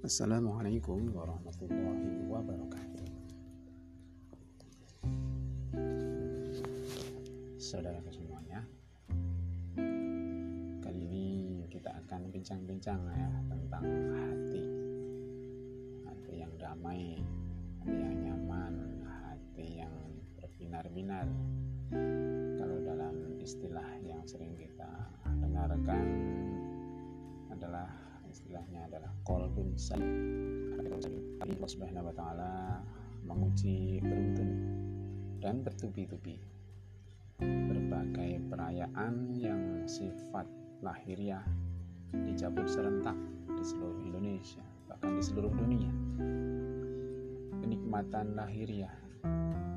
Assalamualaikum warahmatullahi wabarakatuh. Saudara semuanya, kali ini kita akan bincang-bincang ya tentang hati, hati yang damai, hati yang nyaman, hati yang berbinar-binar. Kalau dalam istilah yang sering kita dengarkan adalah istilahnya adalah kolbun salim Allah subhanahu wa ta'ala menguji beruntun dan bertubi-tubi. Berbagai perayaan yang sifat lahiriah dicabut serentak di seluruh Indonesia bahkan di seluruh dunia. Kenikmatan lahiriah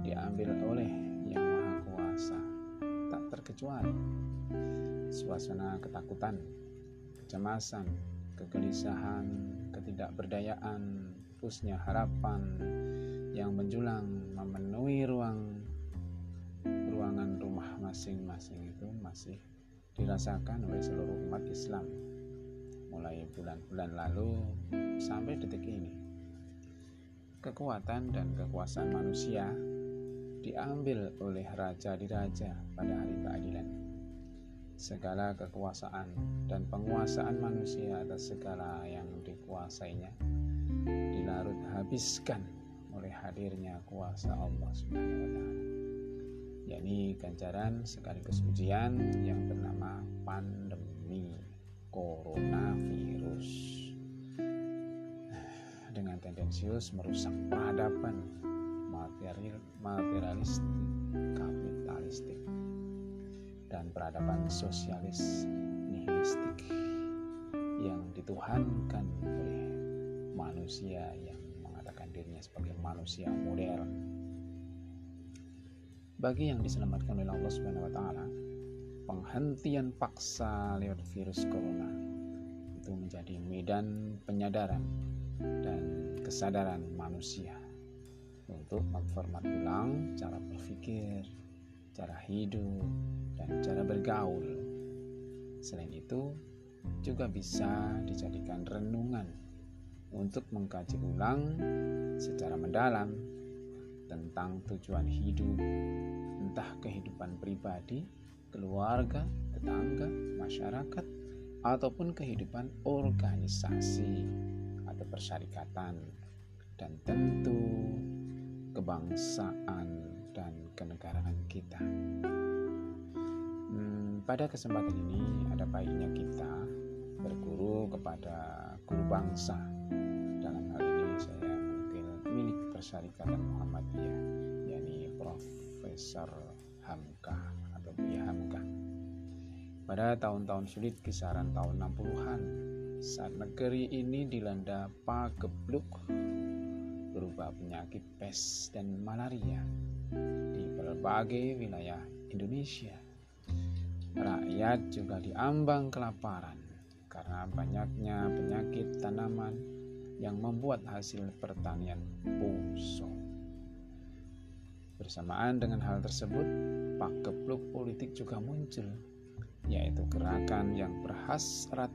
diambil oleh yang maha kuasa. Tak terkecuali suasana ketakutan kecemasan kegelisahan, ketidakberdayaan, pusnya harapan yang menjulang memenuhi ruang ruangan rumah masing-masing itu masih dirasakan oleh seluruh umat Islam mulai bulan-bulan lalu sampai detik ini. Kekuatan dan kekuasaan manusia diambil oleh raja di raja pada hari keadilan segala kekuasaan dan penguasaan manusia atas segala yang dikuasainya. Dilarut habiskan oleh hadirnya kuasa Allah Subhanahu wa taala. Yakni ganjaran sekaligus ujian yang bernama pandemi coronavirus. Dengan tendensius merusak peradaban material materialistik kapitalistik dan peradaban sosialis nihilistik yang dituhankan oleh manusia yang mengatakan dirinya sebagai manusia modern. Bagi yang diselamatkan oleh Allah Subhanahu wa taala, penghentian paksa lewat virus corona itu menjadi medan penyadaran dan kesadaran manusia untuk memformat ulang cara berpikir, cara hidup, dan cara bergaul. Selain itu, juga bisa dijadikan renungan untuk mengkaji ulang secara mendalam tentang tujuan hidup, entah kehidupan pribadi, keluarga, tetangga, masyarakat, ataupun kehidupan organisasi atau persyarikatan, dan tentu kebangsaan dan kenegaraan kita. Pada kesempatan ini ada baiknya kita berguru kepada guru bangsa. Dalam hal ini saya mungkin milik Persyarikatan Muhammadiyah, yakni Profesor Hamka atau Buya Hamka. Pada tahun-tahun sulit kisaran tahun 60-an, saat negeri ini dilanda pagebluk berupa penyakit pes dan malaria di berbagai wilayah Indonesia Rakyat juga diambang kelaparan karena banyaknya penyakit tanaman yang membuat hasil pertanian busuk. Bersamaan dengan hal tersebut, pakebluk politik juga muncul, yaitu gerakan yang berhasrat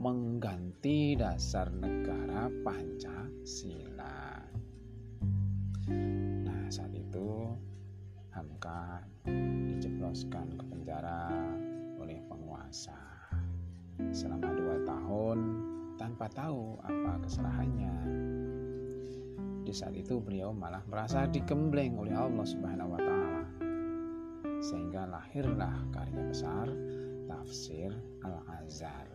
mengganti dasar negara Pancasila. Nah, saat itu Hamka dijebloskan ke penjara oleh penguasa selama dua tahun tanpa tahu apa kesalahannya. Di saat itu beliau malah merasa digembleng oleh Allah Subhanahu wa. Sehingga lahirlah karya besar tafsir Al-Azhar.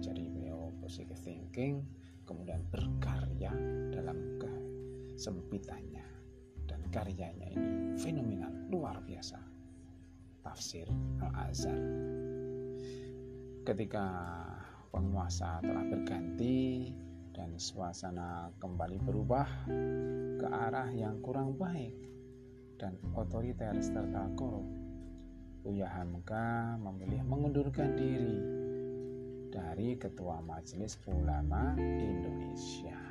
Jadi beliau positive thinking kemudian berkarya dalam kesempitannya dan karyanya ini fenomenal luar biasa. Tafsir Al-Azhar. Ketika penguasa telah berganti dan suasana kembali berubah ke arah yang kurang baik dan otoriter serta korup Buya Hamka memilih mengundurkan diri dari Ketua Majelis Ulama Indonesia.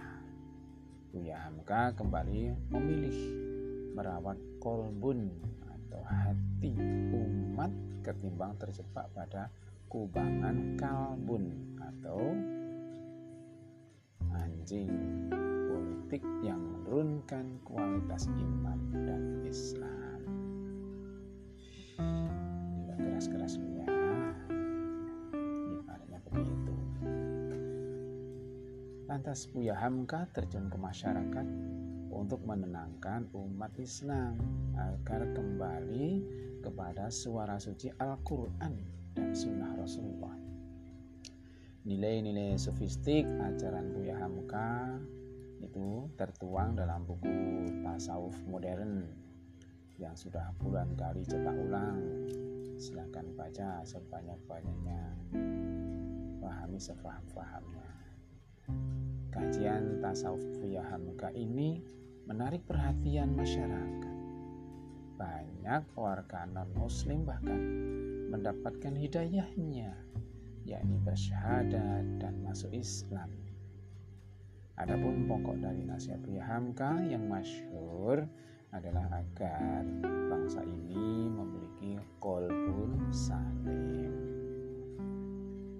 Buya Hamka kembali memilih merawat kolbun atau hati umat ketimbang terjebak pada kubangan kalbun atau anjing politik yang menurunkan kualitas iman dan Islam. Tidak keras-keras ya. Lantas Buya Hamka terjun ke masyarakat untuk menenangkan umat Islam agar kembali kepada suara suci Al-Quran dan Sunnah Rasulullah. Nilai-nilai sofistik ajaran Buya Hamka itu tertuang dalam buku tasawuf modern yang sudah puluhan kali cetak ulang. Silahkan baca sebanyak-banyaknya. Pahami sefaham-fahamnya kajian tasawuf Buya Hamka ini menarik perhatian masyarakat. Banyak warga non muslim bahkan mendapatkan hidayahnya yakni bersyahadat dan masuk Islam. Adapun pokok dari nasihat Buya Hamka yang masyhur adalah agar bangsa ini memiliki kolbun salim.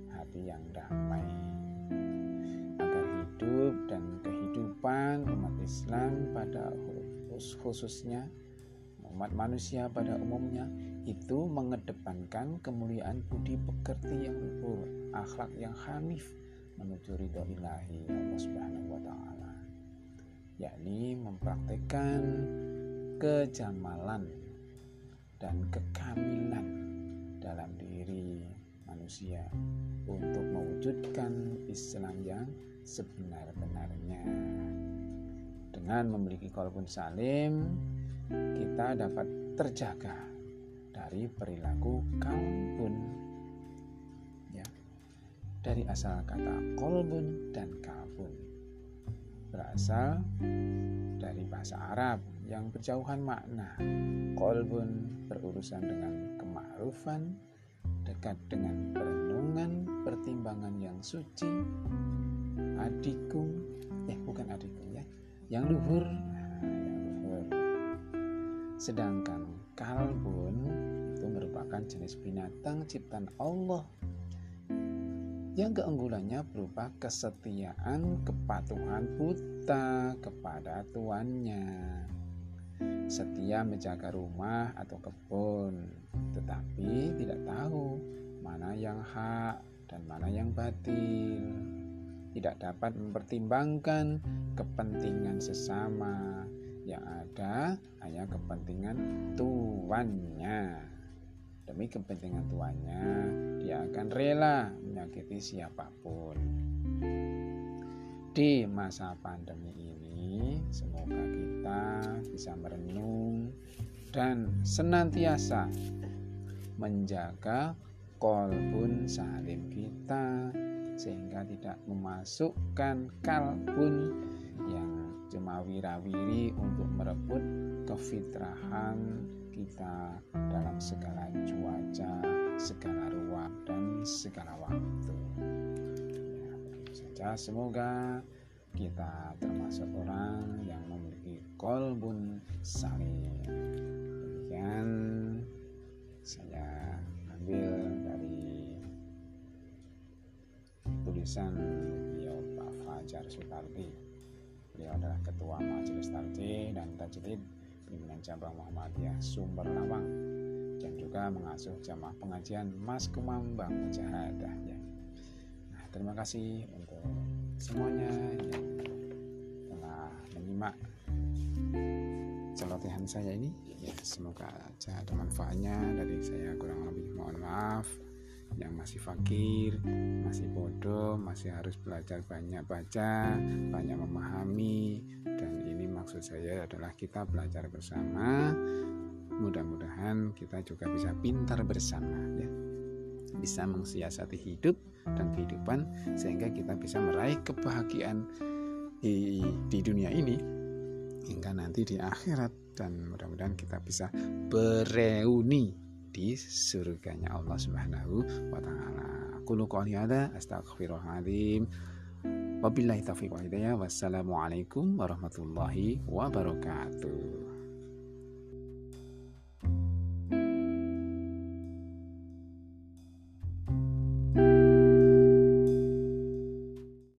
Hati yang damai Islam pada khususnya umat manusia pada umumnya itu mengedepankan kemuliaan budi pekerti yang luhur akhlak yang hanif menuju ridho ilahi Allah Subhanahu wa taala yakni mempraktekkan kejamalan dan kekamilan dalam diri manusia untuk mewujudkan Islam yang sebenar-benarnya dengan memiliki kolbun salim kita dapat terjaga dari perilaku kalbun dari asal kata kolbun dan kalbun. Berasal dari bahasa Arab yang berjauhan makna. Kolbun berurusan dengan kemakrufan, dekat dengan perenungan, pertimbangan yang suci, adikung, eh bukan adikung ya, yang luhur. Sedangkan kalbun itu merupakan jenis binatang ciptaan Allah yang keunggulannya berupa kesetiaan, kepatuhan buta kepada tuannya. Setia menjaga rumah atau kebun, tetapi tidak tahu mana yang hak dan mana yang batil. Tidak dapat mempertimbangkan kepentingan sesama, yang ada hanya kepentingan tuannya. Demi kepentingan tuannya, dia akan rela menyakiti siapa pun. Di masa pandemi ini, semoga kita bisa merenung dan senantiasa menjaga kolbun salim kita sehingga tidak memasukkan kalbun yang cuma wirawiri untuk merebut kefitrahan kita dalam segala cuaca, segala ruang, dan segala waktu. Ya, saja. Semoga kita termasuk orang yang memiliki kolbun salim. Demikian tulisan beliau Pak Fajar Sutardi. Beliau adalah Ketua Majelis Tarjih dan Tajdid pimpinan cabang Muhammadiyah Sumber Lawang dan juga mengasuh jamaah pengajian Mas Kumambang Mujahadah ya. Nah, terima kasih untuk semuanya yang telah menyimak celotehan saya ini. Ya, semoga ada manfaatnya dari saya kurang lebih mohon maaf yang masih fakir, masih bodoh, masih harus belajar banyak baca, banyak memahami dan ini maksud saya adalah kita belajar bersama. Mudah-mudahan kita juga bisa pintar bersama ya. Bisa mensiasati hidup dan kehidupan sehingga kita bisa meraih kebahagiaan di, di dunia ini hingga nanti di akhirat dan mudah-mudahan kita bisa bereuni di surganya Allah Subhanahu wa taala. Qulu qouli hadza astaghfirullahaladzim. Wabillahi taufiq wa hidayah. Wassalamualaikum warahmatullahi wabarakatuh.